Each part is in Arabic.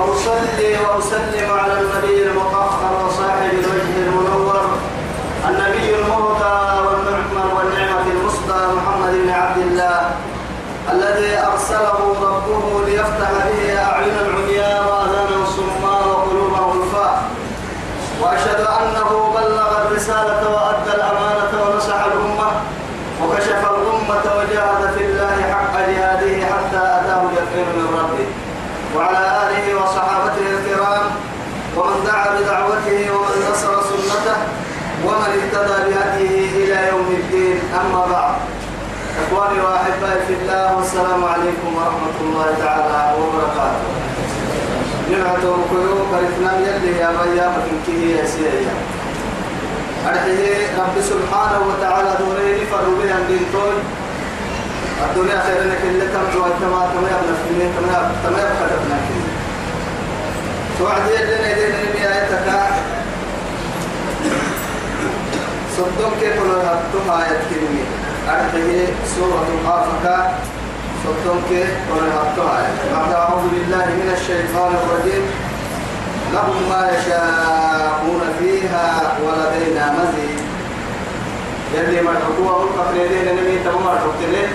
ثم أصلي وأسلم على النبي المطهر وصاحب الوجه المنور النبي المهدى والنعمة والنعمة المصدى محمد بن عبد الله الذي أرسله ربه ليفتح به أعين العمياء وأذان الصماء وقلوبهم الفاء وأشهد أنه بلغ الرسالة ومن اهتدى بهديه إلى يوم الدين. أما بعد إخواني وأحبائي في الله والسلام عليكم ورحمة الله تعالى وبركاته. نعمة وقيوم برثنا يلي يا بيا مكنكه يا سيدي أرحيه رب سبحانه وتعالى دوري فروا بها بنتون الدنيا خير لك اللي جوا كما كما يبنى في كما كما يبقى توعد يدنا صدق كيف آيات كلمة أرحيه سورة القافة. صدق كيف آيات بعد أعوذ بالله من الشيطان الرجيم. لهم ما يشاءون فيها ولدينا مزيد. يلي مرحبوا القفر يدينا نبي تمام مرحبتين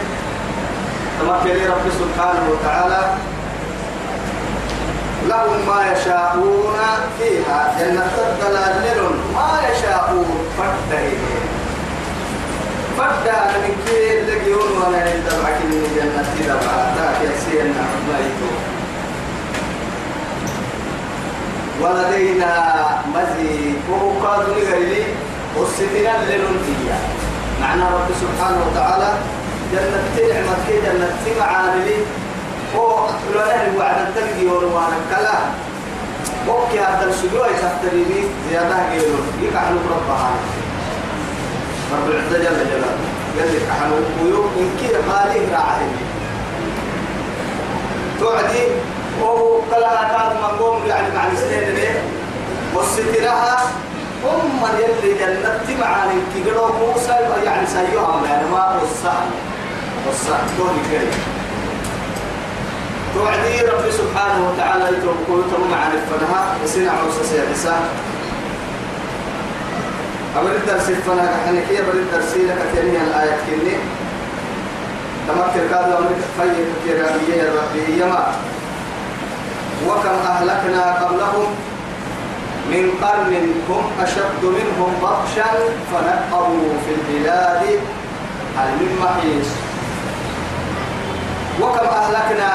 تمكن رب سبحانه وتعالى لهم ما يشاءون فيها. جنة الدلال ما يشاءون. فده فده من كي اللي يقول وأنا عند معك من جنة دبعة ذاك يسيرنا ما يقول ولدينا مزيد. وهو قادر لغيري والستنا للنتيجة معنى رب سبحانه وتعالى جنة نعمة كي جنة معاني هو لنا وعد التلقي وروانا كلا وكي هذا السجوع تحتري بي زيادة قيلون يكحلوا ربها رب العزة جل جلاله قال لك حلو ويوم كي مالي راعي توعدي وهو كلا كاد منقوم يعني مع السنين ليه والسترها هم يلي جنة معاني كي قالوا موسى يعني يعني توعدي ربي سبحانه وتعالى يتوقعوا تمام عن الفنها يسينا عوسى سيادسة أبرد درس الفنها كحنكية أبرد درسي لك تيني الآية كني. تمكن كادوا أمريك فيه كرامية يا ربي. يما وكم أهلكنا قبلهم من قرن هم أشد منهم بطشا فنقبوا في البلاد هل من محيص. وكم أهلكنا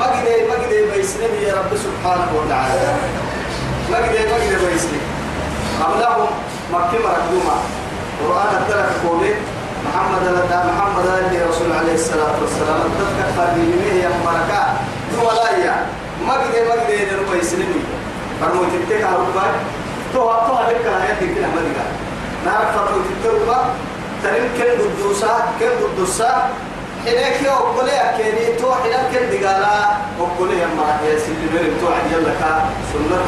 مجدي مجدي بيسلم يا رب سبحانه وتعالى. مجدي مجدي بيسلم. قبلهم مكة مركومة قرآن التلك قولي محمد لدى محمد لدى رسول عليه الصلاة والسلام. تذكر فرمي يا مركا. ولا يا. مجدي مجدي نرو بيسلم فرمو تتك هربا تو تو هلك هاي تكنا مدينة نعرف فرمو تتك ترين كن قدوسا كن قدوسا. حينك يا أقولي أكيني تو حين كن دقالا أقولي يما يا سيدي مريم تو عند يلك سنة.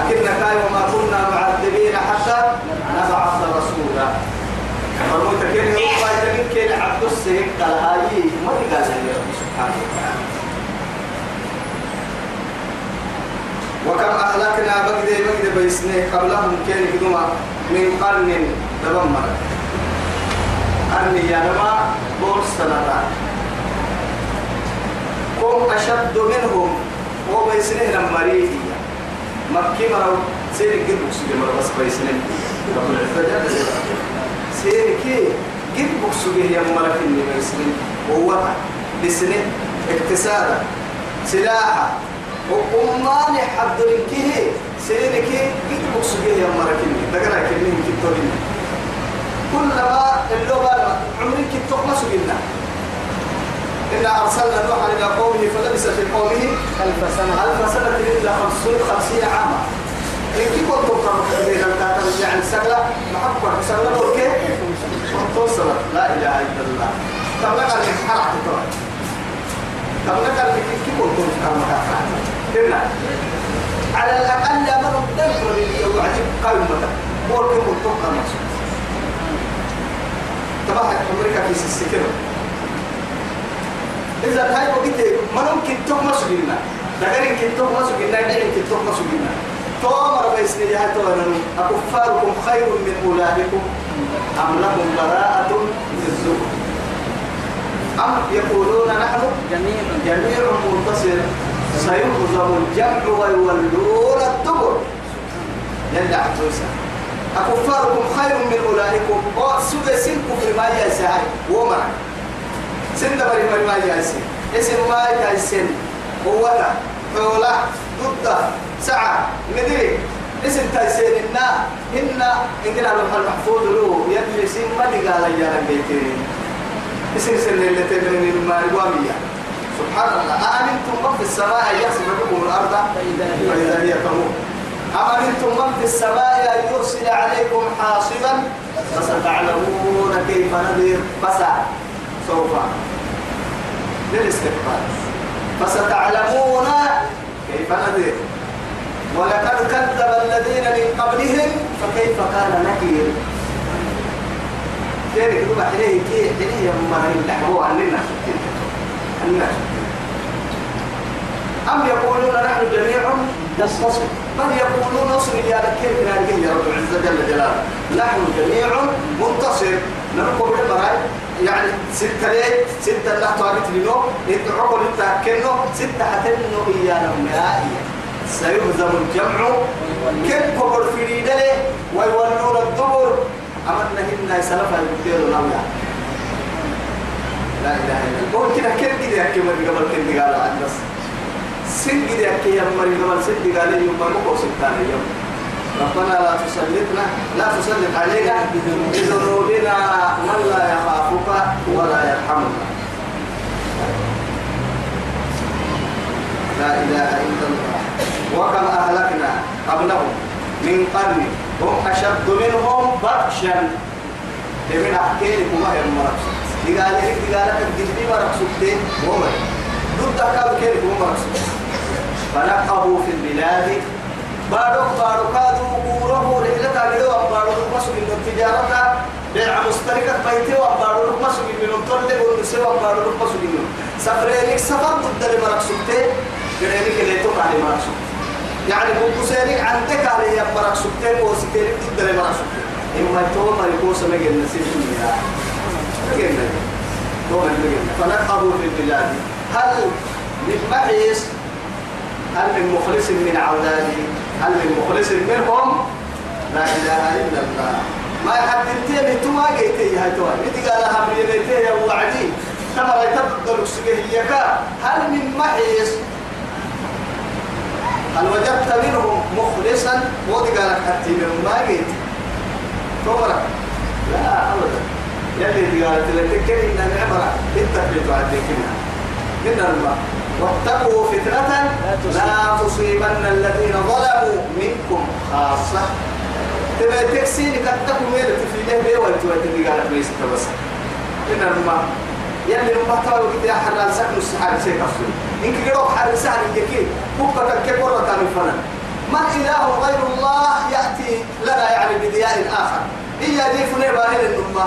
أكيد نكاي وما كنا معذبين حتى نبعث رسولا. فرمو تكين هو باي تكين كين عبد السيك قال هاي ما قال يا رب سبحانه وتعالى. وكم أهلكنا بقدي بقدي بيسني قبلهم كين كدوما من قرن تبمر قرن ينما بورس سنتان كم أشد منهم وبيسنه لما ريدي مكي مرو سيرك قد بكسو مرو بس بيسنه رب العزة سيرك قد بكسو يا ملك اللي بيسنه هو بسنه اقتصادا سلاحا. وأمان حد لكيه سيرك قد بكسو يا ملك اللي تقرأ كلمة كتورين كلما اللغة عمرك تقمص جنا إنا أرسلنا نوحا إلى قومه فلبث في قومه ألف سنة. ألف سنة إلا خمسون خمسين عاما. إن كي كنتم قررت بين الكاتب يعني سنة؟ محبة سنة. وركي توصل لا إله إلا الله. طب لك حرعت طبعا طب لك اللي كي كنتم قررت على الأقل دفر لي وعجب قائمة بول كم كنتم تبعها أمريكا في السكينة إذا هاي وقت ما ممكن تغمس بينا لكن كنت تغمس بينا دعين كنت تغمس بينا تومر بيسن لها تونا أكفاركم خير من أولادكم أم لهم براءة في الزهر أم يقولون نحن جميع جميع منتصر سيهزم الجمع ويولون الدبر. يلا عبدوسا أكفاركم خير من أولئكم. وسوى سنكم في ما يسعي ومرك سند بري بري ما ياسين اسم ما ياسين قوة حولا ضد سعة مدري. اسم تايسين إنا إنا. إننا لو المحفوظ له. يدري سين ما قال يا ربيتين اسم سن اللي من المالوامية سبحان الله. أأمنتم من في السماء يخسف بكم الأرض؟ فإذا هي تمور أأمنتم من في السماء أن يرسل عليكم حاصبا؟ فستعلمون كيف نذير. فسع سوف. للاستقبال. فستعلمون كيف نذير. ولقد كذب الذين من قبلهم فكيف كان نكير؟ كيف يكتب عليه كي عليه مرين لحبوا عننا عننا أم يقولون نحن جميع نصف بل يقولون نصر يا نارجين يا رب العزة جل جلاله؟ نحن جميع منتصر. نرقب بالمراي يعني ستة ليه ستة لا تعرف لنو لتأكلنو ستة حتنو إيانا مائية سيهزم الجمع. كم كبر في ريدله ويولون الدبر. أمرنا هنا سلفا يبديروا نويا لا إله إلا الله. ممكن كم كده يحكي من قبل كم قال عن بس يحكي يا مري قبل سن قال يوم ما مكو ستان يوم ربنا لا تسلطنا لا تسلط علينا بذنوبنا من لا يخافك ولا يرحمنا. لا إله إلا الله. وكم أهلكنا قبلهم من قرن هم أشد منهم بطشا. من أحكيلكم ما هي المرقص قال لك قال لك الجدي مرقصتين هم ضد أكاد كيلكم مرقصتين فنقبوا في البلاد. بارك بارك هذا وروه رحلة وبارك مسك من التجارة. بيع مشتركة بيته وبارك مسك من الطرد والنساء وبارك مسك من سفرينك سفر ضد المرق سكتة قرينك اللي توقع المرق سكتة يعني بوكسينك عندك عليه مرق سكتة وسكتة ضد المرق سكتة إما توما يكون منها جنة توما جنة فنقبوا في البلاد. هل من محيص هل من مخلص من عودانه هل من مخلص منهم؟ لا إله إلا الله. ما يحددتين انتما جيتي هاي توا بدي قال لها برينيتي يا وعدي ترى يتبدل السجهية هل من محيص هل وجدت منهم مخلصا؟ ودي قال حتى منهم ما جيت تمرك لا أبدا. يلي قالت لك كريم إن العبرة انت بتعدي كنا من الله. واتقوا فتنة لا تصيبن الذين ظلموا منكم خاصة. تبقى تكسيني كتكم ميلة في له بيه والتوى تبقى قالت ليس بس. إن الماء يلي الماء تاوي كده حرال سكن السحاب شيء كفر إنك قلوك حرال سحر يكي بكة كبرة من فنن من إله غير الله يأتي لنا يعني بدياء آخر. إيا دي فني باهل النمى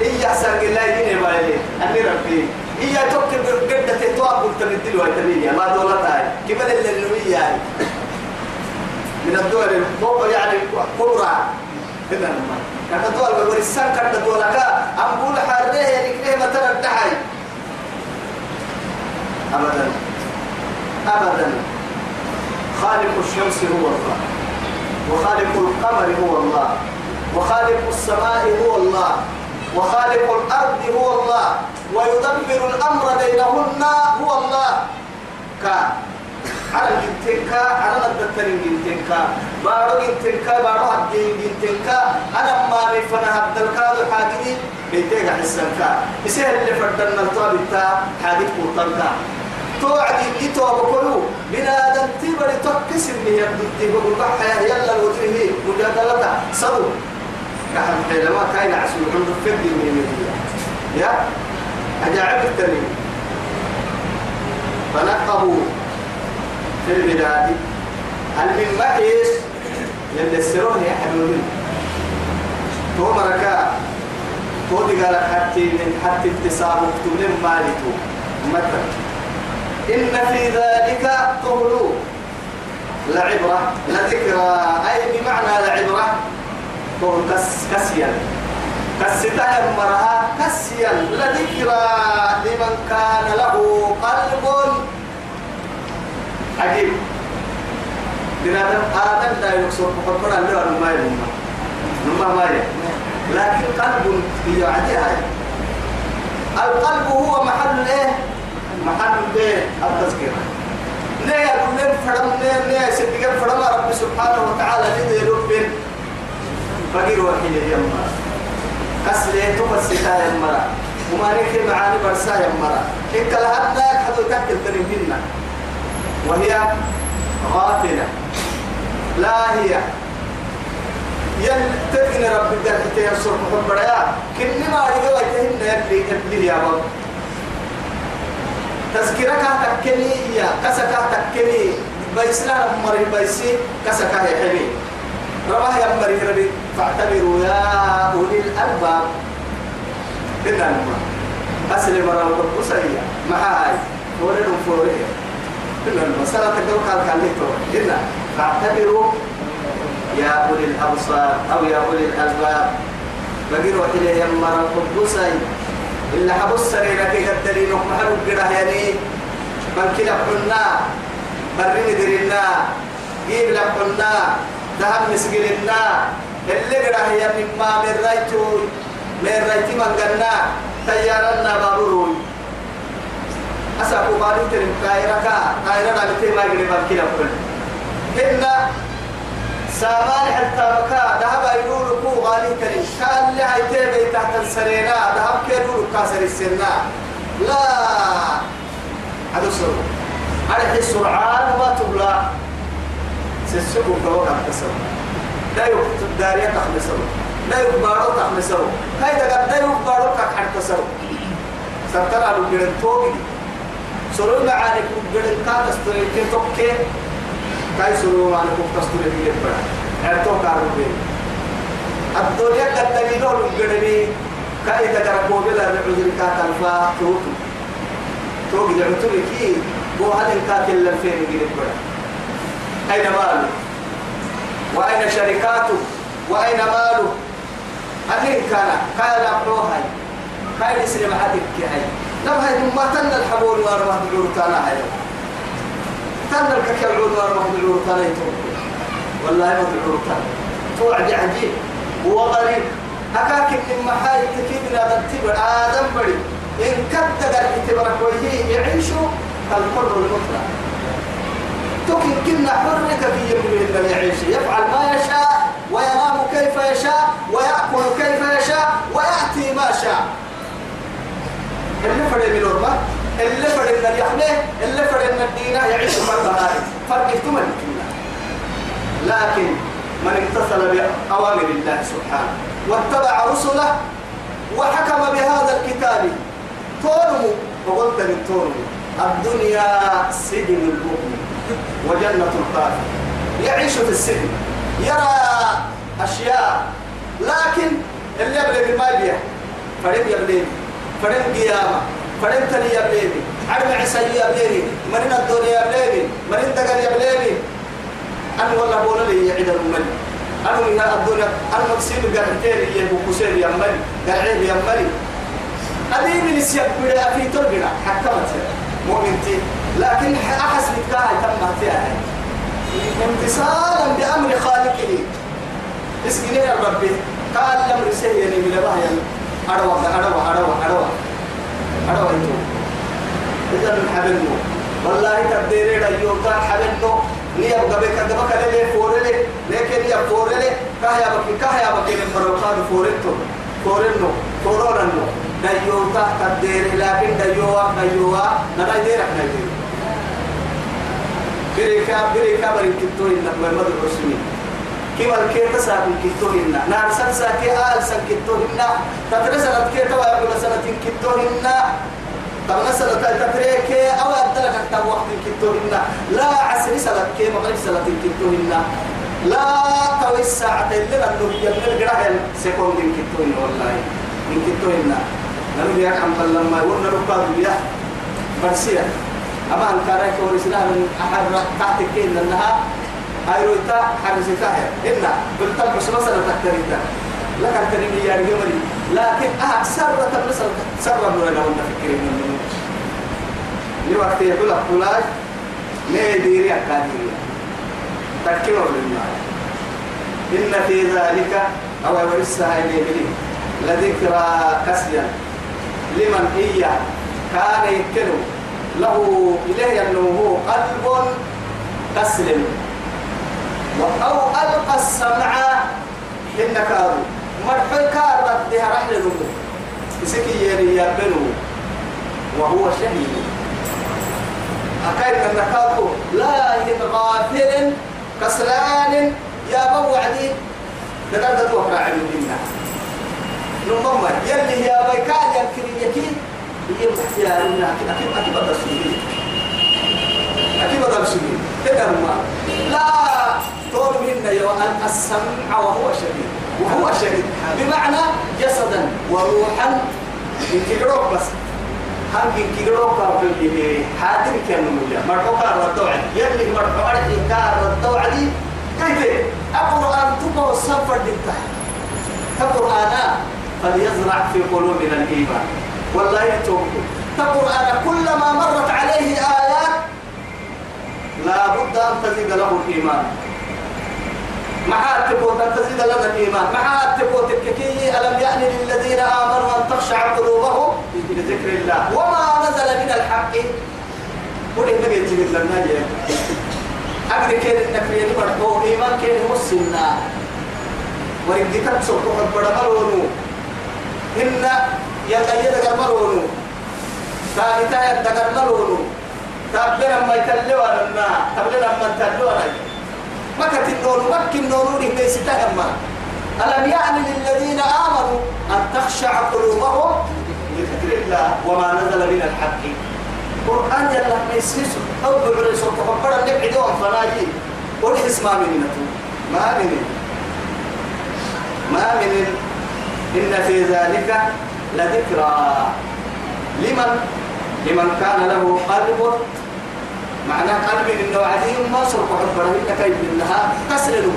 إيا سنق الله يدين باهل أني ربي. إيا توكل قد تتواب دلوة تمينيا ما دولتها كبل اللي هاي. من الدول الكبرى يعني كبرى. هنا كانت الدول السن كانت الدول كا. أقول حريه يعني كده مثلا الدحي أبدا. أبدا. خالق الشمس هو الله. وخالق القمر هو الله. وخالق السماء هو الله. وخالق الأرض هو الله ويدبر الأمر بينهن هو الله. كان على جنتكا على ندتن جنتكا بارو جنتكا بارو هدين جنتكا أنا ما بفنا هدلكا وحاجدي بيتك حسنكا. يسهل اللي فردنا الطابع تا حاجد قرطنكا توعدي إتوا بقولوا بنادم تبري تكسر به يبدي بقول بحيا يلا الوجهه مجادلة صدو كحد حينما كاين عسول عند فدي من المدينة يا؟ أجاعب التنين فنقبوا في البلاد. هل من محيس يلي السرون يا حبيبي تو مركا تو دي قال حتى من حتى اكتساب اكتب من مالكو مثلا إن في ذلك طهلو لعبرة لذكرى. أي بمعنى لعبرة؟ طهل كس كسيا. كسيتا يمرها كسيا. لذكرى لمن كان له قلب. عجيب. بنادم آدم لا يقصر فقط. اللي هو ما يلوم نما ما لكن قلب هي عجيب القلب هو محل إيه؟ محل إيه؟ التذكرة. ليه يقول لهم فرم ليه ليه سبقا فرم رب سبحانه وتعالى ليه يلوبين فقير وحيد يما كسلة تفسكا يما وما نكي معاني برسا يما إن كلا هدنا حدو تكتل تنبينا وهي غافلة. لا هي. ين تبني رب الدار حتى ينصر محب بريا كل ما يقول يتهن يبلي يبلي يا رب. تذكرك تكني يا كسكا تكني. بيسنا مري بيسي كسكا يا حبيبي رباه يا مري ربي فاعتبروا يا أولي الألباب. إنا نما أسلم رب القصية معاي. ولدهم فوريه إنا المسألة تقول قال كان إنا فاعتبروا يا أولي الأبصار أو يا أولي الألباب. بقيروا إليه يمر القدوسي إلا حبس سريرك قدرين ومحلو قراه يعني. من كلا حنا برين درنا. جيب لحنا. ذهب مسجلنا. اللي قراه يعني ما من رايتو من رأيتي من قلنا تيارنا بابروي أسأكو بالي ترم كايركا كايرنا لتي ما يقري من كلا حنا سامان حتى بكا ذهب يقول كو غالي كريم كان لي هاي تيبي تحت السرينا ذهب كيدور كاسر السنة لا. هذا سر هذا السرعان ما تبلا سيسوق كوكا تسر لا يكتب داريا تخلصه لا يكبارو تخلصه هاي دقا لا يكبارو تسر سرطان على الجرن توقي سرور معاني كجرن كاتس تريكي توكي كاي سرور معاني كوكتس تريكي يبرا. عرتو كارو بيه الدنيا قد تجدون الجربي كاي تجربوا بلا العذر كاتل فا توتو توقي دعوتو كي. بو هذا الكاتل للفين يجيب بلا أين ماله وأين شركاته؟ وأين ماله؟ أين كان كاي لابروها كاي يسلم حدك هاي. لم هاي ما تن الحبول وارمه بالورتانا هاي. تن الككل وارمه بالورتانا والله ما بالورتانا توعد عجيب وغريب أكاك من محاي تكيد لا تنتبر آدم بري. إن كدد الاتبرك وهي يعيشوا كالحر المطلق تكن كنا حرك في يمه لم يعيش يفعل ما يشاء وينام كيف يشاء ويأكل كيف يشاء ويأتي ما شاء. اللي فرد من الأربعة اللي فرد من اليحمة اللي فرد من الدينة يعيش فرد هاي فرد اكتمل لكن من امتثل بأوامر الله سبحانه واتبع رسله وحكم بهذا الكتاب تورمو وقلت للتورمو الدنيا سجن المؤمن. وجنة الكافر يعيش في السجن يرى أشياء لكن اللي يبلغ ما يبيه فريم يبلغ فريم قيامة فريم تلي يبلغ عرم عيسى يبلغ مرين الدنيا يبلغ مرين دقر يبلغ أنا والله بقول لي يعيد المل أنا من الدنيا أنا مكسيب قرحتين يبو كسير يمري قرعين يمري أدي من السياق بدا في تربنا حكمت مؤمنتي لكن أحس بكاها تم فيها. امتثالا بأمر خالقه اسكني يا ربي. قال الأمر سيئني من الله أروى أروى أروى أروى. أروى إنتو. إذا من حبيبه والله تبديري ريو كان حبنو نيا بقبك قبك للي فورلي. لكن نيا فورلي. كهيا بكي كهيا بكي من مروكان فورتو فورنو فوروننو ديو تا تبديري لكن ديوا ديوا نما يديرك نيدير بريكا بريكا بريكتو إنك محمد الرسولين كيف الكيتا ساكن كتو هنا نار سن ساكي آل سن كتو هنا تترسلت كيتا ويقول سنة كتو هنا طب مثلا تتريك أو أدلك أكتب وقت كتوهن لا عسر سلك كي مغرب سلك كتوهن لا توي الساعة اللي لأنه هي من الجراهل سيكون من كتوهن والله. من كتوهن نحن. بيك عم لما يقولنا ركاب بيا برسيا أما أن كان يكون إسلام أحد تحت كين لأنها هاي رويتا حرسيتها إن قلت بس مثلا تكتريتا لك الكريم يا رجالي لكن أكثر تبرس سر من لو أنت فكرين من لوقت يقول لك فلاج ما يديري أكاديري تكير لله إن في ذلك أو ورثها إليه لذكرى كسيا. لمن هي كان يكنو له إليه أنه قلب تسلم. أو ألقى السمع إنك هذا مرحل كار ردها رحل نمو يسكي يري يبنو وهو شهيد. أكاين من نكاكو لا غافل كسلان يا بو وعدي لقد توقع عن الدنيا. نمما يلي يا بيكال يمكن يكين لا طول يوم السمع وهو شديد وهو شهيد بمعنى جسدا وروحا من كيروك بس هم من كيروك في حاتم كان مولى مرحوك الردوع يلي مرحوك الإنكار الردوع دي كيف القرآن تبقى السفر دكتا القرآن فليزرع في قلوبنا الإيمان والله يتوب القرآن كلما مرت عليه آيات لا بد أن تزيد له الإيمان. معها تبوت أن تزيد لنا الإيمان. معها تبوت الككي ألم يأن للذين آمنوا أن تخشع قلوبهم؟ لذكر الله. وما نزل من الحق؟ قل إنك يجب لنا أقل كير إنك في المرحو إيمان كير مسلنا ورقتك سوق حبر ملونو. إن يتجد ملونو ثابتا يدقر ملونو تابلنا ما يتلوى لنا تابلنا ما لنا مكة النور مكة النور ليس تهمة ألم يعني للذين آمنوا أن تخشع قلوبهم لذكر الله وما نزل من الحق؟ قرآن يلا ما يسيس أو بعرس وتفكر أن يبعدون فناجي. قل إسمع من ما من ما من إن في ذلك لذكرى. لمن؟ لمن كان له قلب. معنى قلب إنه عديم ما صرف حبره إنك كيف إنها تسلل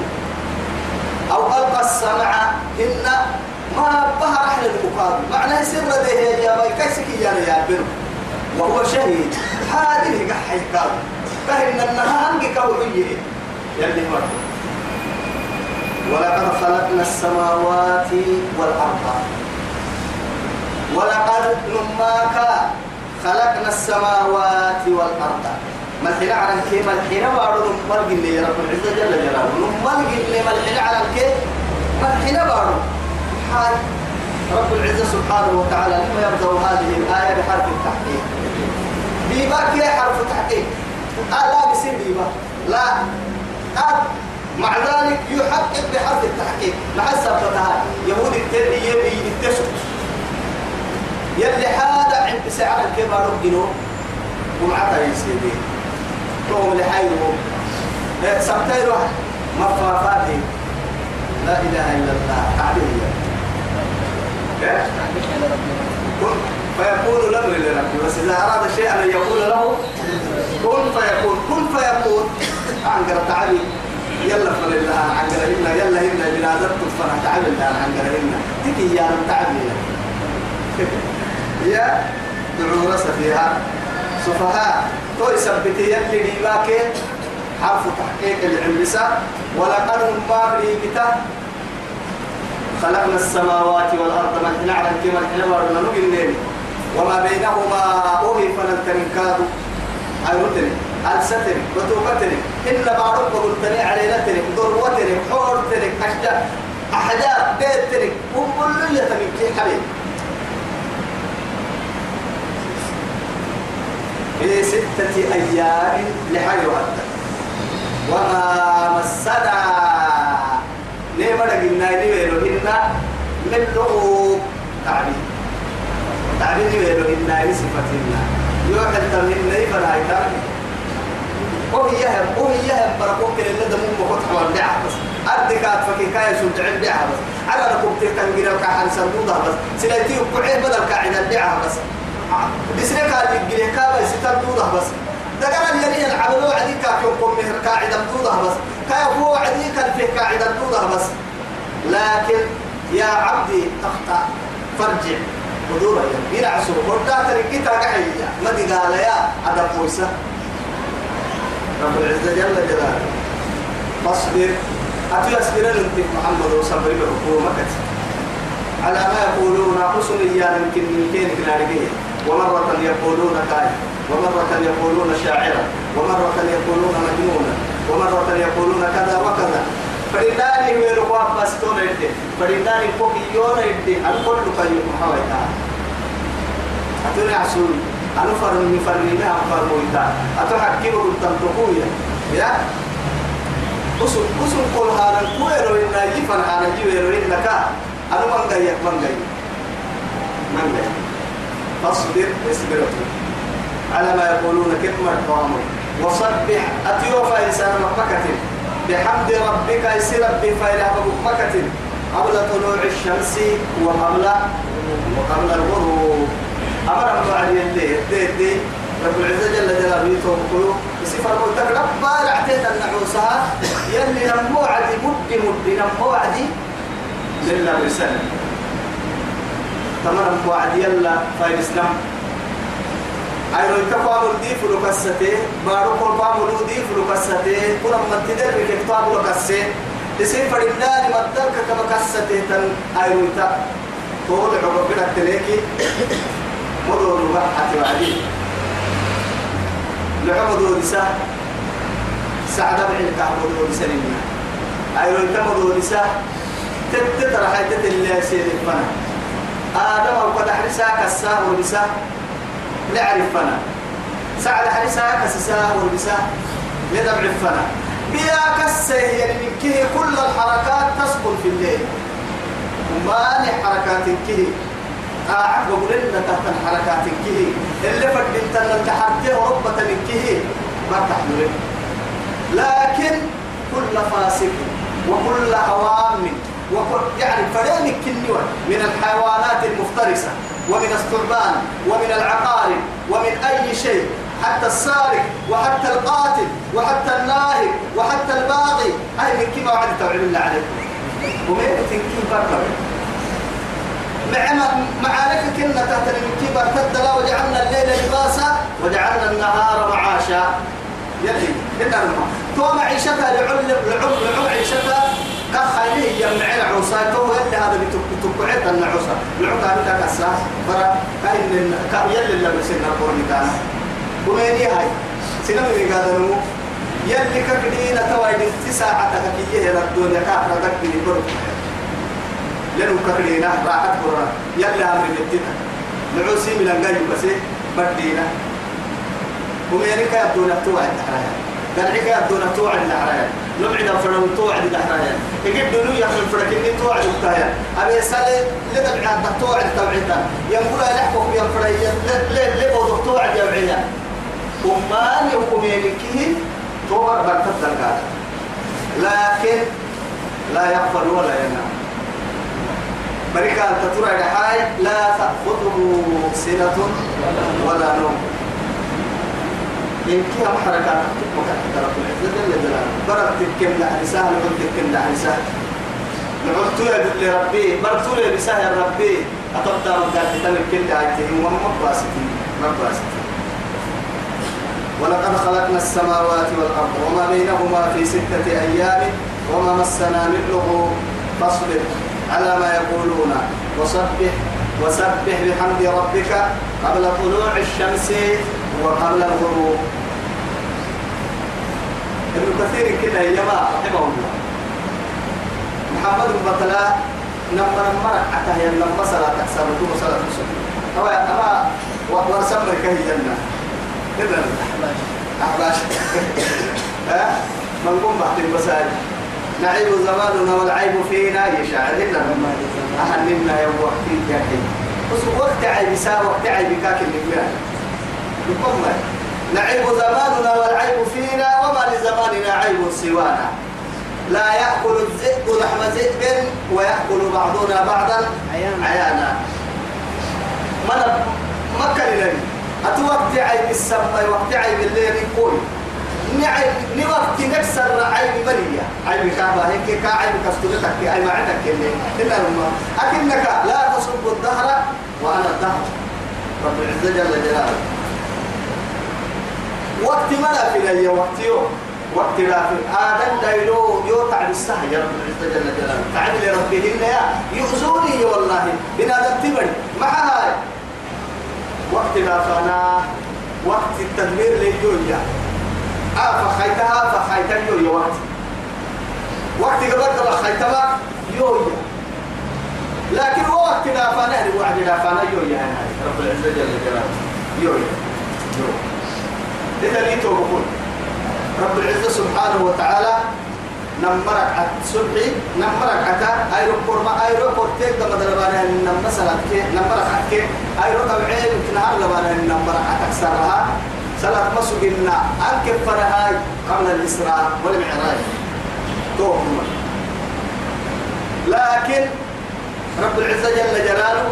أو ألقى السمع إن ما بها أحلى المقابل معنى سر ده يا باي كيسك يا يا بنو وهو شهيد. هذه قحي قال فإن النهار أنك كوعيه يلي مرة ولقد خلقنا السماوات والأرض. ولقد نماك خلقنا السماوات والأرض. الحين على الكي الحين بارو نمال جنة يا رب العزة جل جلاله. نمال ما الحين على الكي الحين بارو حال رب العزة سبحانه وتعالى لما يبدأ هذه الآية بحرف التحقيق. بيبا كي حرف التحقيق. آه لا بيصير بيبا لا. آه مع ذلك يحقق بحرف التحقيق. مع السبتها يهود التربية يتسق يلي حادا عند سعر الكبار جنو ومعتا يسيدي توم لحيرو سبتيرو مفافاتي لا إله إلا الله. كن فيقول له لربي بس إذا أراد شيئا أن يقول له كن فيكون كن فيكون عنقر تعالي. يلا فلله عنقر إنا يلا إنا بنادرت فنا تعالي الله عنقر إنا. تكي يا رب تعالي. يا دعو رس فيها سفهاء تو يثبت يلي ديباك حرف تحقيق العلسة ولقد ما بريبتا خلقنا السماوات والأرض إحنا نعلم كما إحنا ورنا نجنين. وما بينهما أوهي فلن تنكادوا أيوتني ألستني وتوكتني إن بعضهم قلتني علينا تني ضروتني حورتني أشجار أحجار بيتني. وكل يتمكي حبيب. في ستة أيام لحي وحدة. وما مسنا ليه ما لقينا يديروا هنا من لغوب تعبير تعبير يديروا هنا صفتنا يوحد تمهن نيفا هاي وهي يهم وهي يهم بركوك اللي دمو مفتح والدعاء بس. أدي كات فكي كاي شو دعاء الدعاء بس. على ركوب تكن جرا كحن سندودا بس. سلاتي وقعي بدل كاعد الدعاء بس. بسرك هذه كابا ستان دودا بس دقنا اليمين العبدو عدي كاكيوكم مهر قاعد دودا بس. كايفو عدي كان فيه قاعد دودا بس. لكن يا عبدي تخطأ فرجع. حضورا يا عصر وردا تركيتا قحية ما دي قال يا عدم موسى. رب العزة جل جلاله. فاصبر. أتي أسبر أنت محمد وصبر بحكومك على ما يقولون حسن إيانا يمكن من كين كنارجية ومرة يقولون كاي ومرة يقولون شاعرا ومرة يقولون مجنونا ومرة يقولون كذا وكذا. فلله ويرقوا باستون يدي فلله فوق يونا يدي الكل كيو محاويتا أتوني عسول أنا فرمي فرمي ما فرمويتا أتحكي قلت تقويا يا؟ usul usul kol haran kuero inna yifan haran jiwero inna ka anu mangga ya mangga mangga فاصبر اصبر على ما يقولون كلمة قاموا وصبح أتيوفا إنسان مكة. بحمد ربك يسير بفايلة مكة. قبل طلوع الشمس وقبل وقبل الغروب. أمر الله الليل دي دي رب العزة جل جلاله يتوب يسفر ملتك ربا رعتيت النعوسها يلي نمو عدي مد مد نمو عدي لله برسالة تمام وعد يلا فايد اسلام أيرو يتقوى ملدي فلو كسته بارو قول بامو لودي فلو كسته كنا متدر بكتاب لو كسته. تسين فريدان مدر كما كسته تن أيرو يتا طول كده تليكي. مدور بحث وعدي لعبد ودسا سعد بن الكعب ودسا لنا. أيرو يتا مدور دسا تتتر حاجة اللي سيد الفنا آدم وقد حرسا كسا ودسا نعرف فنا سعد حرسا كسسا ودسا ندبع الفنا بيا كسه يعني كه كل الحركات تسكن في الليل. وما حركات كه. قاعد بقول لنا تحت الحركات كه. اللي فدت أن تحته ربة كه. ما تحمل. لكن كل فاسق وكل عوام وكل يعني فريم كنوة من الحيوانات المفترسة ومن الثعبان ومن العقارب ومن أي شيء حتى السارق وحتى القاتل وحتى الناهب وحتى الباغي. هاي من كما وعد توعد الله عليكم. ومين تنكي بركب مع معارك كنا تحت من كبر وجعلنا الليل لباسا وجعلنا النهار معاشا. يلي كنا تو معيشتها لعل لعل عيشتها كخيله يمنع عوسا تو يلي هذا بتقعد النعوسا العقا هذا كسا برا كاين يلي اللي بسنا قرني كان ومين هاي. سنم رجال يلي كقدينا توايد تسعة تكيه الدنيا كافرة تكيه برو لأنه كقدينا راحت برا. يلي أمر بتنا نعوسي من الجاي بس بدينا. ومين كا الدنيا توعد حرايا عكا الدنيا توعد الحرايا نبعد فرن توعد الحرايا يجيب دنيا من فركني توعد الحرايا أبي سالي لدبع عند توعد توعدها ينقول لحكم ينفري ليه ليه بوضع توعد يا بعيا وما يقوم يلكيه تور بركت الكاد لكن لا يغفل ولا ينام. بركة تطرع لحاي لا تأخذه سنة ولا نوم. يمكن هم حركات حتى رب العزة جل جلاله. برد تكم لحدثها نقول تكم لحدثها نقول يا لربي برتو يا بساه يا ربي. أتبدا مقال تتمر كل عايتهم وهم مقباستين مقباستين ولقد خلقنا السماوات والأرض وما بينهما في ستة أيام وما مسنا من لغوب فاصبر على ما يقولون وسبح وسبح بحمد ربك قبل طلوع الشمس وقبل الغروب. ابن أيما رحمه الله محمد بطلا نمر نمر حتى هي لما صلاة تكسر وتوم صلاة تكسر أما أما ورسم كهي جنة. إذن أحباش. ها؟ من قم المساجد نعيب زماننا والعيب فينا يشاعر إلا أهلنا يوم وقتي جاهل بس وقت عيب سا وقت عيب كاك اللي يقوم نعيب زماننا والعيب فينا وما لزماننا عيب سوانا. لا يأكل الذئب لحم ذئب ويأكل بعضنا بعضا عيانا. من مكة لنبي أتوقت عيب السماء وقت عيب الليل يقول نعيب نوقت نكسر عيب بنية عيب كعبة هيك كعيب كستورتك أي ما عندك اللي إلا لما أكنك لا تصب الدهر وأنا الدهر. رب العزة جل جلاله. وقت ما في لي وقت يوم. وقت لا في. آدم دايلو يو تعب السهل يا رب العزة جل جلاله. تعب لربهن يا يؤذوني والله. بنادم تبني مع هاي؟ وقت لا فانا. وقت التدمير ليجويا آه فخيتها فخيتها يويا وقت. وقت قبل خيتها يويا لكن هو وقت لا فانا وعد لا فانا يويا رب العزة جل جلاله. يويا يويا إذا لي توقفون رب العزة سبحانه وتعالى نمرك عت سبحي نمرك عتا أيرو كورما أيرو كورتين كما دلبانا نم مثلا كي نمرك عت أيرو تبعين تنهار لبانا نمرك عت أكثرها. صلاة مسجدنا أنك فرهاي قبل الإسراء والمعراج. توهم لكن رب العزة جل جلاله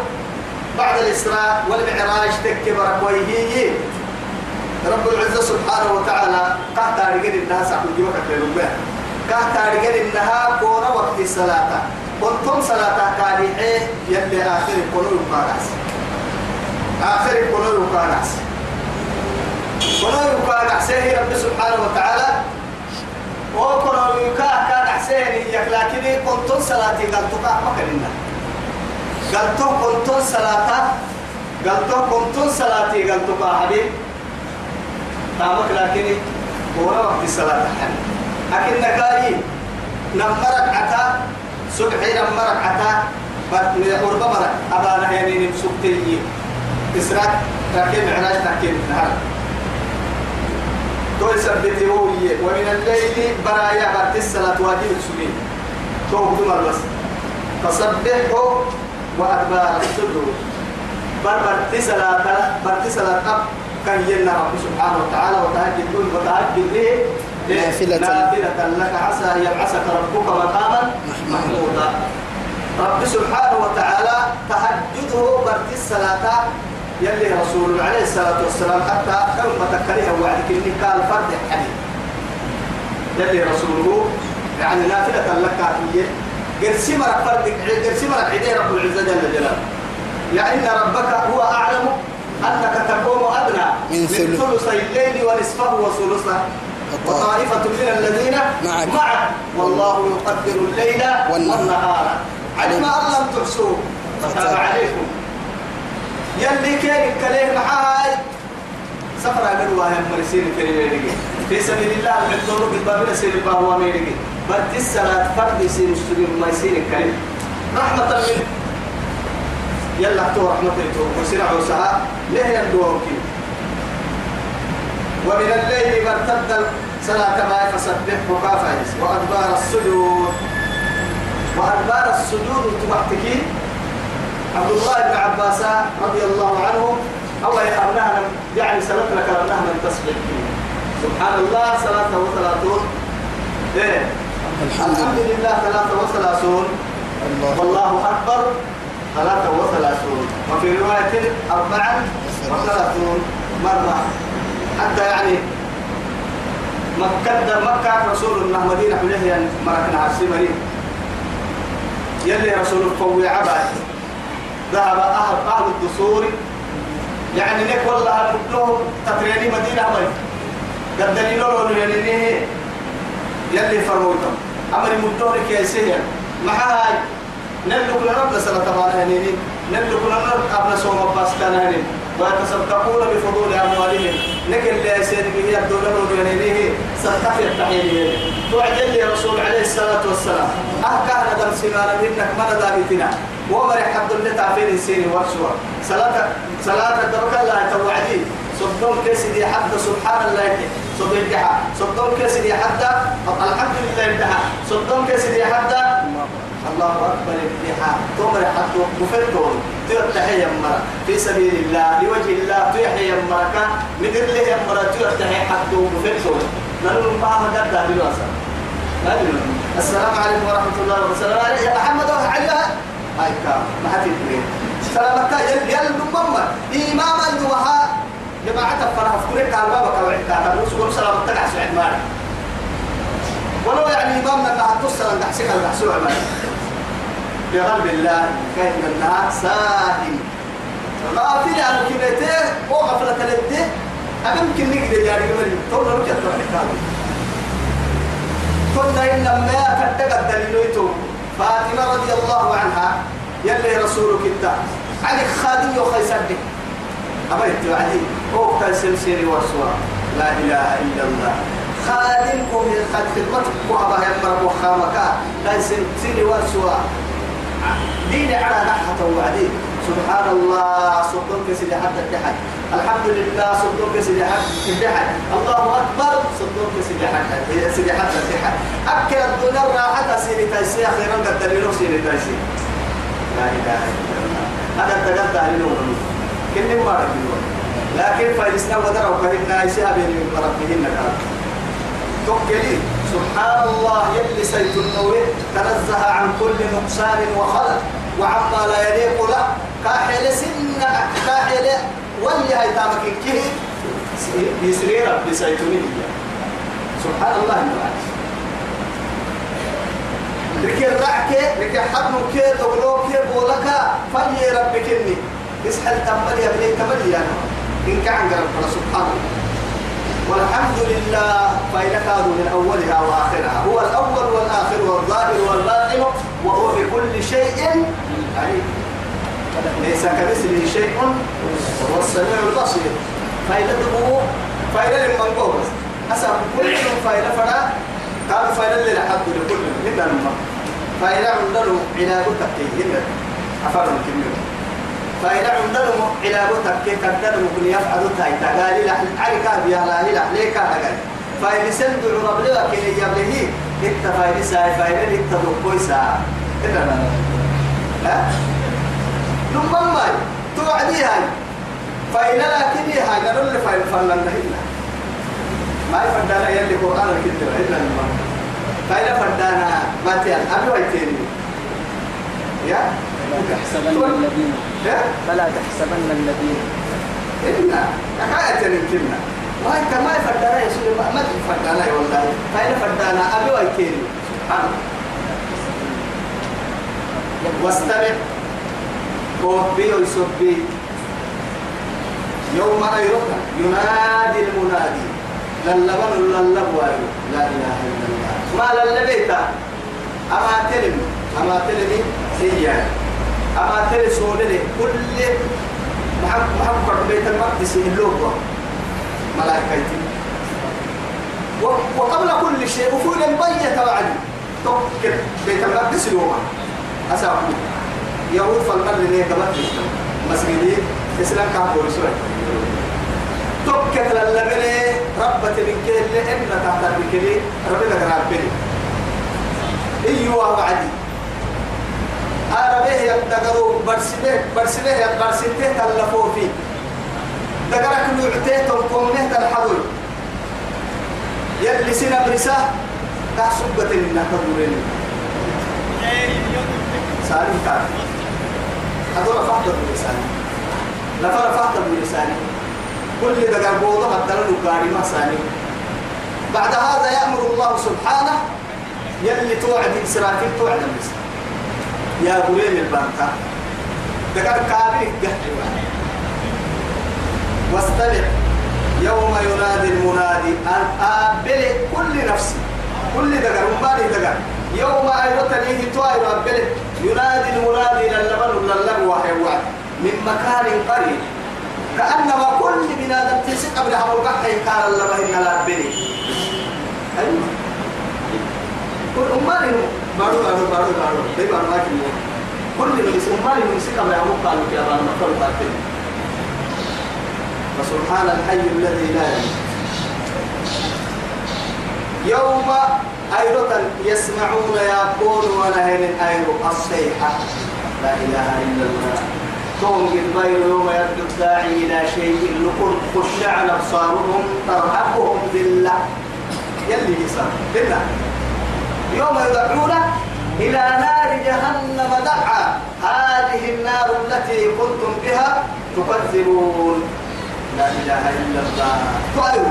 بعد الإسراء والمعراج تكبر ويهي رب العزة سبحانه وتعالى قهت أرجل أقول جوك في ربه قهت أرجل إنها كون وقت الصلاة. كنتم صلاة كالحة يلي آخر قلوب قارس آخر قلوب قارس قلوب قارس هي رب سبحانه وتعالى. وقلوب كان أحسن لكن كنتم صلاة قلتوا ما كلنا قلتوا كنتم صلاة قلتوا كنتم صلاة قلتوا حبيب تامك لكن ورا وقت الصلاة حن لكن نكاي نمرك عتا سبحي نمرك عتا قرب مرك. أبانا يعني نمسكتي إسراك لكن علاج لكن نهار. تو يثبت هوية ومن الليل برايا بعد الصلاة واجب السنين. تو بدمر بس. فسبحه وأدبار السجود بر بر صلاة بر صلاة كان ينا رب سبحانه وتعالى وتهجد دون وتهجد به. نافلة. نافلة لك عسى يبعثك ربك مقاما محمودا. رب سبحانه وتعالى تهجده برد الصلاة. يلي رسول عليه الصلاة والسلام حتى كم تكريها وعدك إني قال فرد حديث يلي رسوله يعني نافلة لك هي. قرسي مرك فرد قرسي مرك عدي رب العزة جل جلاله. لأن ربك هو أعلم أنك تقوم أدنى من من ثلث. ثلثي الليل ونصفه وثلثه. وطائفة من الذين معك. معك. والله يقدر الليل والنهار. علم أن لم تحصوا فتاب عليكم. يلي كان كليه معاي. سفر قدوا هم مرسين كريم في سبيل الله من طرق الباب سير الباب واميرك بدي الصلاة فرد يصير مستقيم ما يصير الكريم رحمة منه يلا تو رحمة الله وسرع وسعى. ليه يندوهم كي ومن الليل ما ارتد صلاة ما فسبح وكافيس وأدبار السجود. وأدبار السجود تبعتكي عبد الله بن عباس رضي الله عنه. الله يقرنها يعني سلف لك قرنها من تسبح. سبحان الله صلاة وثلاثون. إيه؟ الحمد الحمد لله ثلاثة وثلاثون. الله. والله أكبر. ثلاثة وثلاثون. وفي رواية أربعة وثلاثون مرة. حتى يعني مكة مكة رسول الله مدينة حليه مركنا عرسي مريم يلي رسول القوي عباد ذهب أهل أهل الدثور يعني نك والله المدوم تتريني مدينة مريم قد دليلوا له يعني يلي فرويتم أمر مدونك يا سيدي. مع كل رب سنة نلقى كل رب قبل سوم باس كان هنين ويتصدقون بفضول أموالهم. لكن لا يسير به الدولار هنيني ستفي التحيين توعد لي رسول عليه الصلاة والسلام. أه كان دم سنانا منك؟ من دابتنا ومر حد اللي تعفين سيني ورسوا صلاة صلاة الدرك الله توعدي. صدوم كسدي حد سبحان الله. صدوم كسدي حد الحمد لله صدوم كسدي حد. الله أكبر انتحى تمر حد بفتون تيرتحي يمرا في سبيل الله لوجه الله تيحي يمرا مدر له يمرا تيرتحي حد بفتون نلو ما مدد بالواسع السلام عليكم ورحمة الله وبركاته. يا محمد عليها هاي كام ما يدري. سلامك يل يل مما إمام الدوها جماعة فرح في كل كلام بابك أو عتاب الرسول سلام تقع سعد مالك ولو يعني إمامنا اللي هتصل عند حسين الحسوع مالك بقلب الله كان منها ساهم غافل عن كلمته وغفلة لده. أممكن نقدر يعني تونا نجد الحكام كنا إن ما كتبت دليلته فاطمة رضي الله عنها يلي رسولك إنت. عليك خادم يوخي سدك أبيت وعدي هو كان سلسلي ورسولا لا إله إلا الله. خادمكم قد خدمتك وهبا يمرك وخامك كان سلسلي ورسولا دين على نحة وعدي سبحان الله صدق سيدي حتى التحد الحمد لله صدق سيدي حتى التحد الله أكبر صدق سيدي حتى سيدي حتى التحد أكل الدنيا راحة سيدي تايسي. أخيرا قد دليلو سيدي تايسي. لا إله إلا الله. هذا التقدى لنور كل ما ربنا لكن فايسنا ودروا فهمنا يسيها بين ربهن قال توكلي. سبحان الله يلي سيد النور تنزه عن كل نقصان وخلق وعما لا يليق له. كاحل سن كاحل ولي هاي تامك كيه؟ يسري ربي سيتوني سبحان الله المعاش لكن رعك لكن حد كي تقولوا كي بولك فلي ربك إني اسحل تملي يا بني تملي يا إن كان ربنا سبحانه والحمد لله فإنك من أولها وآخرها. هو الأول والآخر والظاهر والباطن وهو بكل شيء عليم. ليس كمثله شيء وهو السميع البصير. فائدته لمن قوس أسأل كل فائدة فلا قالوا فائدة للحد لكل من الماء فائدة عندنا علاج تكتيه هنا أفضل كمية. فإذا عندنا علاج تكتيه كدر ممكن يفعل تاي؟ تقالي لح عليك بيا لا لح ليك هذا فإذا سند عرب لك كي يبليه إنت فإذا ساي فإذا إنت دوكويسا إذا ها؟ لما ما توعدي هاي فإن لكن هاي نقول اللي فإن فلن هنا ما يفدانا يلي قرآن الكتاب إلا لما فإن فدانا ما تيان أبي ويتيني. يا؟ فلا تحسبن الذين. إنا حكاية يمكننا ما أنت ما يفدانا يا سيدي ما والله. فإن فدانا أبي ويتيني سبحان واستمع. كوبي ويسبي يوم أيرك ينادي المنادي. للبن للب لا إله إلا الله. ما للبيتا أما تلم أما تلمي. سيئة أما تلم سولي كل محمد محمد بيت المقدس اللوبة ملائكة وقبل كل شيء وفول بيت وعد توكل بيت المقدس اليوم. أسأقول يهود فالمر اللي قبل مسجدي إسلام كان بولسوي توكت للبني ربت من كل إن تحت بكلي ربنا كان ربني إيوه وعدي أنا به يدقروا برسله برسله يبرسله تلفوا فيه. دقرك نوعته تلقونه تلحظوا يلي سنة برساه تحسبت لنا. كبرين سالم كان هذول فحط بلساني لفر فحط بلساني كل دقر بوضة حتى لو ما ساني بعد هذا يأمر الله سبحانه يلي توعد إسرائيل توعد بس يا غريم البنكة دقر كابي واستمع. يوم ينادي المنادي أن أقبل كل نفسي. كل دقر مبالي دقر يوم أيوتني توائر أقبل ينادي المنادي للبن للب وحيوان من مكان قريب. كأنما كل بنادم تسق قبل حمر بحي قال الله إن لا بني أيوة. كل أمالي بارو بارو بارو بارو ده بارو ما كنيه كل اللي يسمى أمالي يمسك ما يعمل قالوا يا بارو قالوا قاتل فسبحان الحي الذي لا يموت يوم أيضا يسمعون يقول ونهن أيضا الصيحة لا إله إلا الله توم الغير يوم يبدو الداعي إلى شيء لكل خشع أبصارهم ترهقهم بالله يلي يسمع بالله يوم يدعون إلى نار جهنم دعا. هذه النار التي كنتم بها تكذبون. لا إله إلا الله. طيب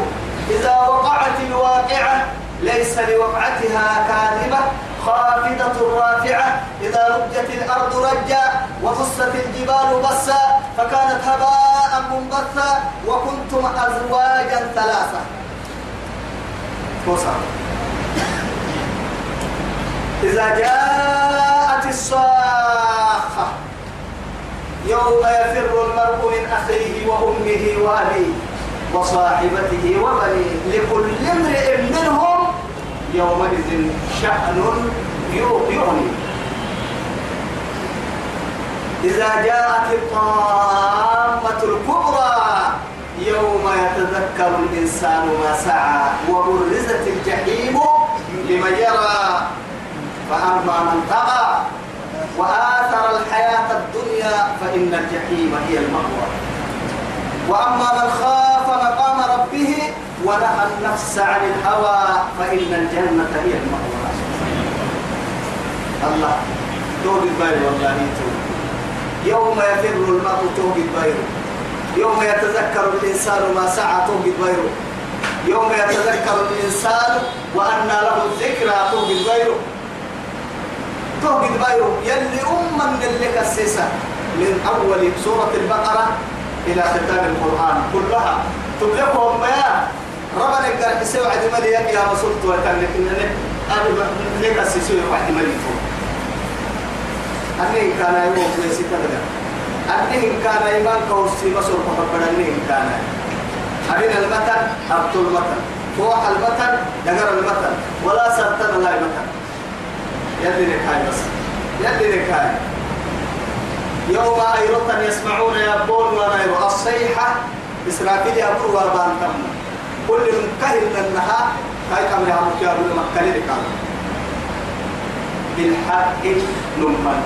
إذا وقعت الواقعة ليس لوقعتها كاذبة خافضة رافعة. إذا رجت الأرض رجا وبست الجبال بسا فكانت هباء منبثا وكنتم أزواجا ثلاثة. وصل إذا جاءت الصاخة يوم يفر المرء من أخيه وأمه وأبيه وصاحبته وبنيه لكل امرئ منهم يومئذ شأن يغني إذا جاءت الطامة الكبرى يوم يتذكر الإنسان ما سعى وبرزت الجحيم لمن يرى. فأما من طغى وآثر الحياة الدنيا فإن الجحيم هي المأوى. وأما من خاف مقام ربه ونهى النفس عن الهوى فإن الجنة هي المأوى. الله توب البير والله توب يوم يفر المرء توب البير يوم يتذكر الإنسان ما سعى توب البير يوم يتذكر الإنسان وأن له الذكرى توب البير توب البير يلي أما من اللي كسسة من أول سورة البقرة إلى ختام القرآن كلها. تبلغهم ما؟ ربنا قال حسوا عدي مليك يا رسول الله كان لك إنني أنا لك أسسوا واحد مليك أني كان يوم في ستة. أني كان إيمان كوسي مصر فقبل أني كان. أبين المتن؟ أبطل المتن. فوح المتن دقر المتن. ولا سرتنا لا المتن. يوم أيضا يسمعون يبون ونير الصيحة إسرافيل يبور وابان تم. كل منكهل لنها كاي كم يعمل يا أبو مكة لك بالحق نمن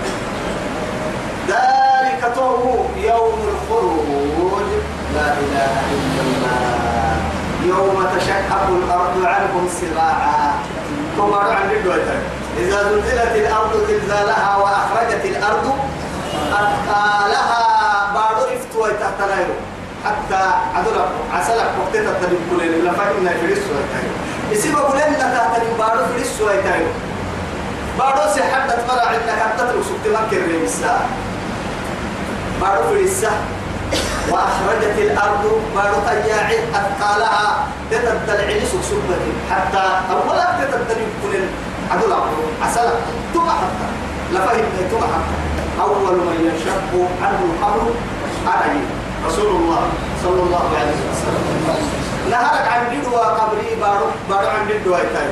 ذلك توه يوم الخروج. لا إله إلا الله. يوم تشقق الأرض عنهم سراعا تمر عن الدوتر إذا زلزلت الأرض زلزالها وأخرجت الأرض أثقالها بعد رفت تحت نايرو حتى عدل عسلك وقتها تدب كلين إلا فإن فريس ويتايرو يسيب كلين تحت بعد فريس ويتايرو بعد سحدت مرة عندك حتى تترك سبت مكر الساعة بعد فريسة وأخرجت الأرض بعد طياعي أثقالها. تتدلع لسك حتى أولا تتدلع كلين عدل عسلك تبع حتى لفهم تبع حتى أول من ينشق عنه القبر علي رسول الله صلى الله عليه وسلم. نهرك عن ددوى قبري بارو بارو عن ددوى تاي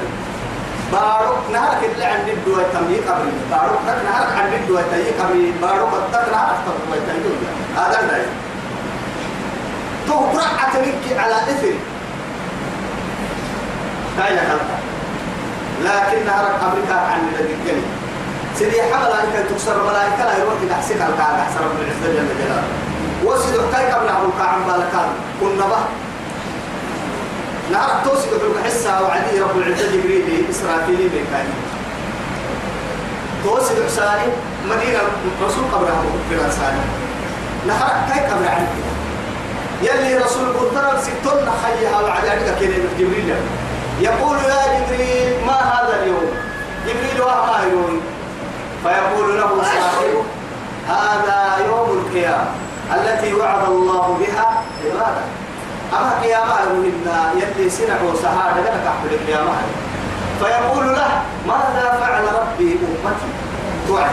بارو نهرك اللي عن ددوى تمي قبري. بارو نهرك عن ددوى تاي قبري. بارو قد نهرك تدوى تاي هذا قرأ تمك على إثر تاي لكن نهرك أمريكا عن الذي سيدي حمل تكسر ملائكة لا يروح إلى حسين الكعبة أحسن رب العزة جل جلاله. وسيد كاي قبل عبد الكعبة بالكان. كنا به نعرف توسي في الحسة وعدي رب العزة جبريل إسرافيل بكاني توسي حساني مدينة رسول عبد في الأنساني نحرك كاي قبل عنك يلي رسول قدر ستون خيها وعلى عنك كده جبريل. يقول يا جبريل ما هذا اليوم؟ جبريل وما يوم. فيقول له صاحبه هذا يوم القيامة التي وعد الله بها عباده. أما قيامة منا يلي سنع وسهاد لك أحد القيامة. فيقول له ماذا فعل ربي أمتي توعد.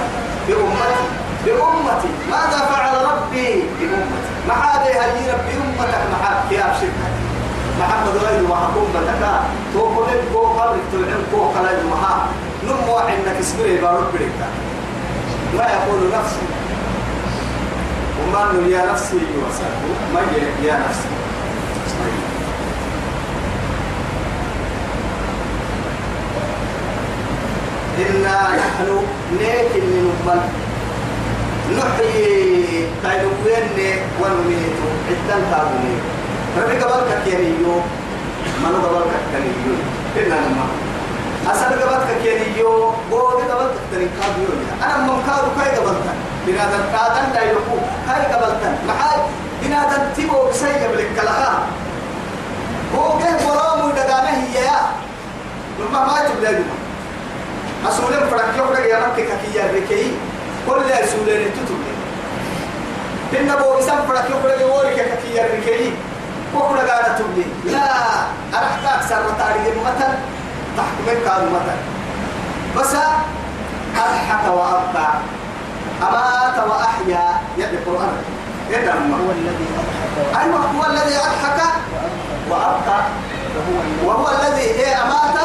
بأمتي؟ بأمتي؟ ماذا فعل ربي بأمتي؟ ما هذا هي ربي أمتك محاب كياب شركة محمد غير وحكومتك توقف توعن كو كلا المها نمو عندك اسبري بارو بريكا ما يقول نفسي. وما يا نفسي يوسف ما يا نفسي. إنا نحن من نقبل. نحيي تايلوين ونميت. عدن كابوني ربي قبلك كيريو. منو قبلك كيريو؟ إنا نما. أصل قبلك كيريو. بوغ قبلك كيريو أنا ممكارو كاي قبلك. بنادم كادن دايلوكو كاي قبلك. محاي. بنادم تيبو بسي قبلك كلاها بوغ برامو دقانه هي يا. لما ما تبلغ أسولين فرق يوم يا مكة كي يركي كل أسولين تتوبي إن أبو إسام فرق يوم يورك كي يركي وكل قاعدة تبلي لا أرحت أكثر تاريخ مثل تحكمين كانوا مثل بس أضحك وأبقى أمات وأحيا يد القرآن. يد هو الذي أضحك. أيوة هو الذي أضحك وأبقى وهو الذي هي أمات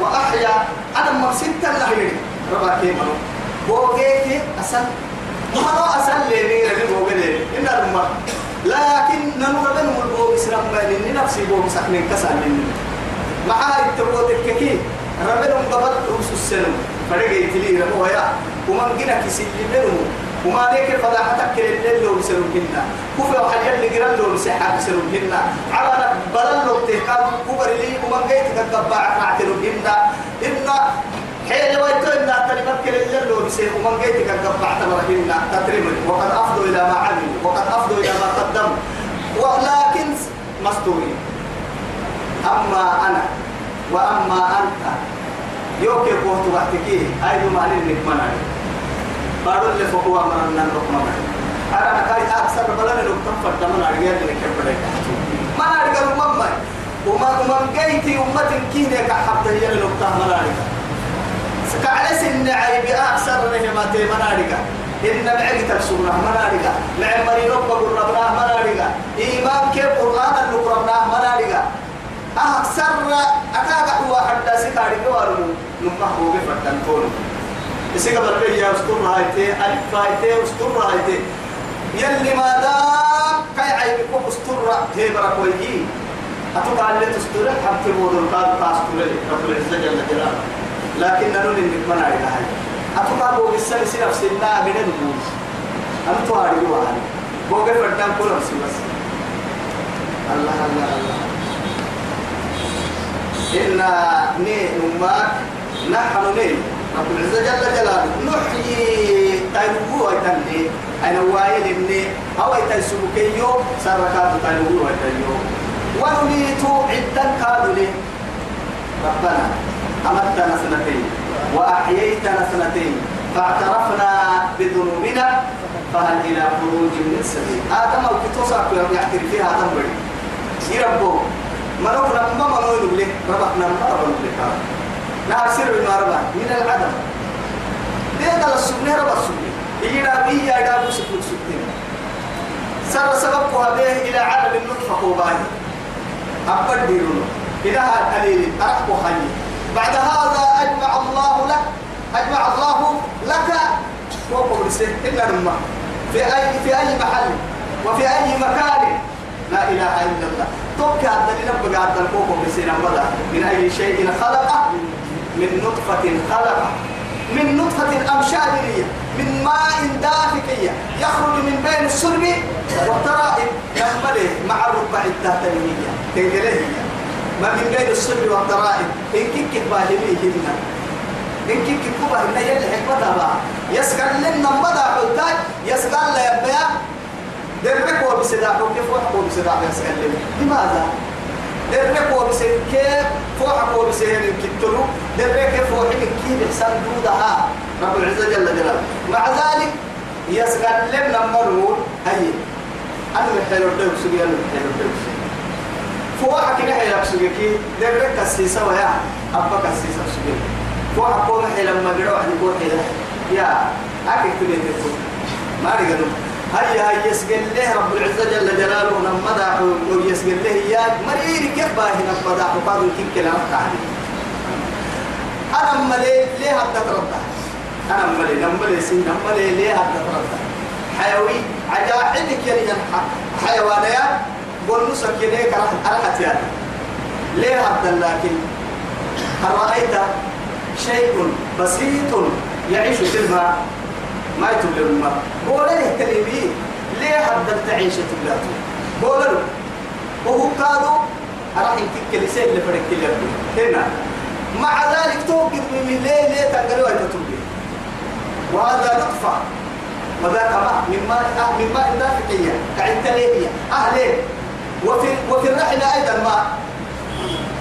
وأحيا. أنا ما ستة لحيري ربا كيما بوغيتي أسل. ما أسل لي ربي بوغيتي إن الماء لكن ننور بنو البوغ إسلام بني نفسي بوغ سخنين كسر مني معاي التبوت الككي ربنا مقبل رؤوس السلم. فرقي تلي ربو يا ومن جنا كسي بنو وما ليك فضاحتك الليل لو بسرو هنا كوفي وحاجات اللي جرى لو مسحة بسرو هنا على بدل لو تهكام كوبر لي. ومن جيت تتبع نعتلو هنا إن حين ويتو إن تلمت كل الليل لو بسرو ومن جيت تتبع تمر هنا تترمي. وقد أفضوا إلى ما عملوا وقد أفضوا إلى ما قدموا ولكن مستوري أما أنا وأما أنت يوكي قوت وقتكي أيضا ما لنك منعي بارو اللي فقوا مرنا مرنا أنا كاي أكثر بلنا نقطة فرد من أرجع لك كبرك ما أرجع المما وما وما جيتي أمة كينة كحبت هي نقطة من أرجع سكعلس إن عيب أكثر من ما تي من أرجع إن معك تكسرنا من أرجع مع مريض بقول ربنا من أرجع إيمان كيف قرآن اللي ربنا من أرجع أكثر أكاد هو حتى سكاري كوارو نمح هو بفتن كونه إسيك بربي يا أستر هايتي ألف هايتي أستر هايتي يلي ما دام كاي عيبك أستر هي بركوي أتوقع اللي تستر حتى مودل كاد تستر رب العزة جل جلاله. لكن إنك من عيب هاي أتوقع بو بسال سي نفس الله من الدول أنتوا عارفوا هاي بو بفردان كل نفس بس. الله الله الله. إنا ني نماك نحن ني. رب العزة جل جلاله. نحيي تنبو ويتني أنا وايل إني أو يتنسبكيو سركات تنبو ويتنيو ونميت عدا كادوا لي. ربنا. أمتنا سنتين وأحييتنا سنتين فاعترفنا بذنوبنا فهل إلى خروج من سبيل آدم أو كتوسع يعترف فيها آدم بري يربو منوك لما منوي نبلي ربحنا ما ربنا نبلي نهار سر المعربة من العدم. ده قال السبنة ربا السبنة إينا بيه يا سكوت سكتين سر سببها به إلى عالم النطفة قوباني أبد ديرونه إلى هذا قليل. أرحب خلي بعد هذا أجمع الله لك أجمع الله لك وقم رسل إلا نما في أي في أي محل وفي أي مكان. لا إله إلا الله. توكا الدليل بقى عبد الكوكو بسينا بدا من أي شيء خلقه؟ من نطفة خلقه. من نطفة أمشاجرية من ماء دافقية يخرج من بين السرب والترائب. يحمله مع الركبة التهتمية تنقله ما من بين السرب والترائب. إن كيك باهميه هنا إن كيك كوبا هنا يلي حكمتها بقى يسكن لنا مدى حلتاج يسكن لا يبيع. درك وبسداح كيف وحكوا بسداح يسكن لنا؟ لماذا؟ درك وبسد كيف فوحك وبسهل كتلو درك كيف وحك كيف إحسان دودها رب العزة جل جلاله. مع ذلك يسكن لنا مرور. هي أنا محتاج أردو سجي أنا محتاج أردو فوحك نحي لك سجي درك كسيسة ويا أبا كسيسة سجي فوحك كون حي لما بيروح يقول حي يا أكيد تبي تقول ما رجعوا هيا هيا يسجل له رب العزة جل جلاله نمدح ويسجل له يا مرير كيف باهي نمدح وقالوا كيف كلام تعالي أنا ملي ليه هبدا ترد أنا ملي نملي سين نملي ليه هبدا ترد حيوي عجائبك يا رجال حيوانات بونسك يليك راحت يعني. ليه هبدا لكن هل رأيت شيء بسيط يعيش في الماء ما يتبلي الماء بولا له كلمي ليه هبدا تعيش تبلاته بولا وهو قالوا راح يمكن كلسين اللي فرق كل هنا. مع ذلك توقف من ليه ليه تنقلوا تتوبي وهذا نطفة وذاك ماء من ماء آه من ماء دافقية كعدة ليه أهلين. وفي وفي الرحل أيضا ماء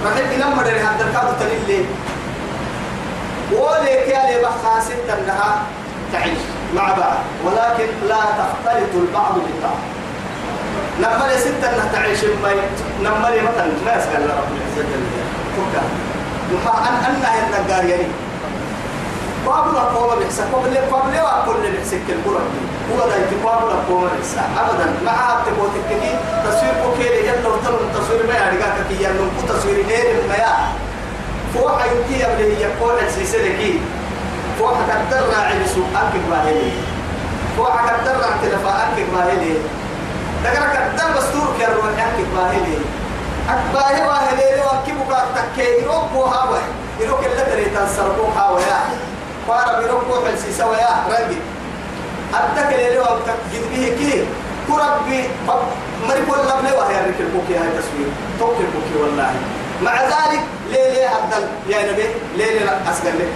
رحل نمر هذا الكاد تلي وليك يا لي بخاس أنها تعيش مع بعض ولكن لا تختلط البعض بالبعض. نمر ستة أنها تعيش ما نمر مثلا ما يسأل رب العزة جل جلاله. فكا أن أنها النجار يعني. قابل قوم بيحسك قبل قبل وكل بيحسك القرآن هو ده يتقابل قوم بيحسك أبدا. مع تبوتك كي تصوير كوكيلي يلا وتلو تصوير ما قاعد كي يلا. نقول تصوير غير ما يا فوق يمكن يبدي يقول السلسلة كي. فوق قدر راعي سوق باهلي فوق قدر راعي تلفا. باهلي دقرا قدر بستور أكيد باهلي أكباه باهلي لو أكيبك تكيه روكو هاوي. يروك اللي تري تنسرقو هاوي. فارا بيروكو حلسي سوا يا رنجي أدك اللي لو جد به كي. كربي مري كل لبني وهي ركل بوكي هاي تصوير توكل بوكي والله. مع ذلك ليه هدل يا نبي ليه أسقل لك.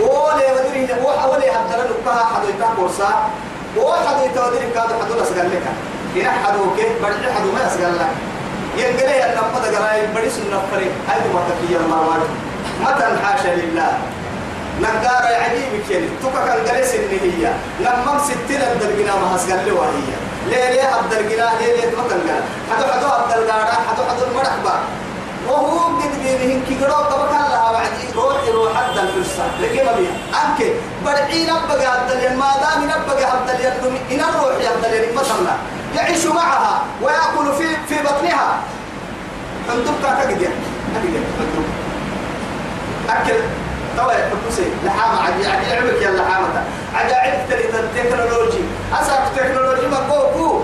وليه ودري وحولي هدل نكها حدو يتاك ورسا. وحدو يتودري كادو حدو أسقل لك. هنا حدو كي برجع حدو ما أسقل لك. ينقلي قراي بدي سنة فريق. هاي ما تكيا المروان متى حاشا لله؟ نقار عجيب كيل توكا كان جلس النهية لما ستين الدرجنا ما هسقل له وهي. ليه ليه الدرجنا ليه ليه ما تنقل حدو حدو الدرجنا حدو حدو المرحبا. وهو قد بيهن كي قرأ طبقا لها وعدي روح روح حد الفرصة لكن ما بيها. أنك برعي نبقى الدليل ما دام نبقى الدليل إن الروح الدليل مثلا يعيش معها ويأكل في في بطنها. حندوك تجد أجد حندوك أكل توا يحبسي لحامة عدي عدي عمك يا لحامة. عدت التكنولوجي أسرق التكنولوجي ما كوكو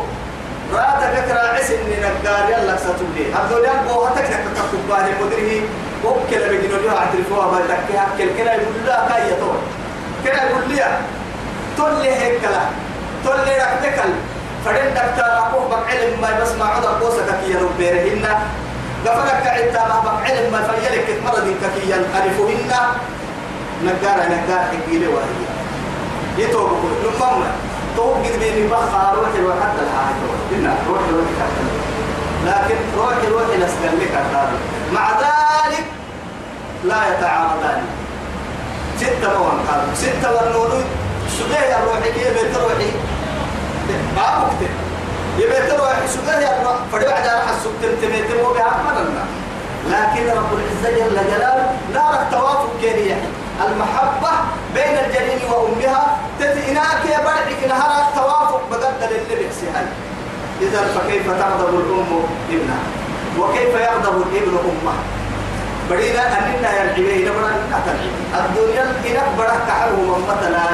راتك كرا عسن نقار. يلا ستولي هذول يبقوا هتك تكتب بالي مدري. وكل بيجنوا لها اعترفوها ما تكي هكل كلا يقول لا كاي يطول كلا يقول لي تولي هيك كلا. تولي ركتكل فدين دكتور أقوه بعلم ما بسمع عذر قوسك كي يربيرهن قفلك كعدة ما بعلم ما فيلك. مرض كي ينقرفهن نقار نقار حقيلي وهي يتوبكوا نمم توب قد بيني بخا روحي وحتى الحاجة. إنا روحي روحي حتى لكن روحي روحي نسكن لك مع ذلك لا يتعارضان. ستة موان قالوا. ستة والنور سبيه الروحي كي بيت روحي. ما مكتب يبيت روحي سبيه يا روح فدي بعد راح السبت تمتم وبها أمرنا لكن رب العزة جل جلاله نار التوافق كيريا المحبة بين الجنين وأمها تتئناك يا برعك نهار التوافق بقدر اللي بيحسيها إذا فكيف تغضب الأم ابنها؟ وكيف يغضب الابن أمه؟ بدينا أننا يلعبين نبرا نتلعب الدنيا إنك برا كحلو من مثلا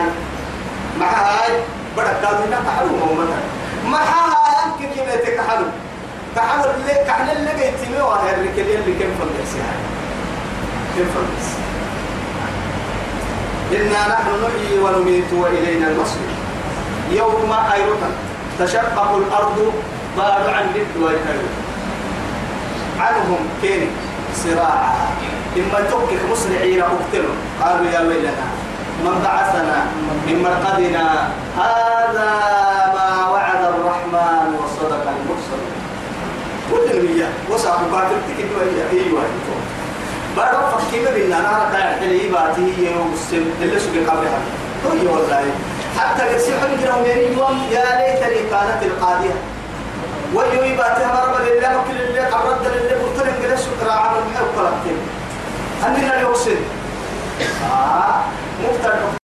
مع هاي برا إنك كحلو من مثلا مع هاي أنك كيف تكحلو كحلو اللي كحلو اللي قيتمي وهي الركلين اللي كيف فلسي كيف فلسي إنا نحن نحيي ونميت وإلينا المصير. يوم أيضا تشقق الأرض بعد عن ويكرر عنهم كين صراعا. إما تبكك مسرعين أقتلوا قالوا يا ويلنا من بعثنا من مرقدنا؟ هذا ما وعد الرحمن وصدق المرسل كل المية وسع مقاتل تكتب أيوة. برا فكيما بينا نهر كان حلي باتي يوم السم اللي سوق قبلها هو والله. حتى يسيح الجرم يوم يا ليتني كانت القاضية. ويوي باتي هم مرة لله مكل لله قرد لله قلت لك ليش ترى عن المحب قلبتين عندنا اليوسف آه مفتر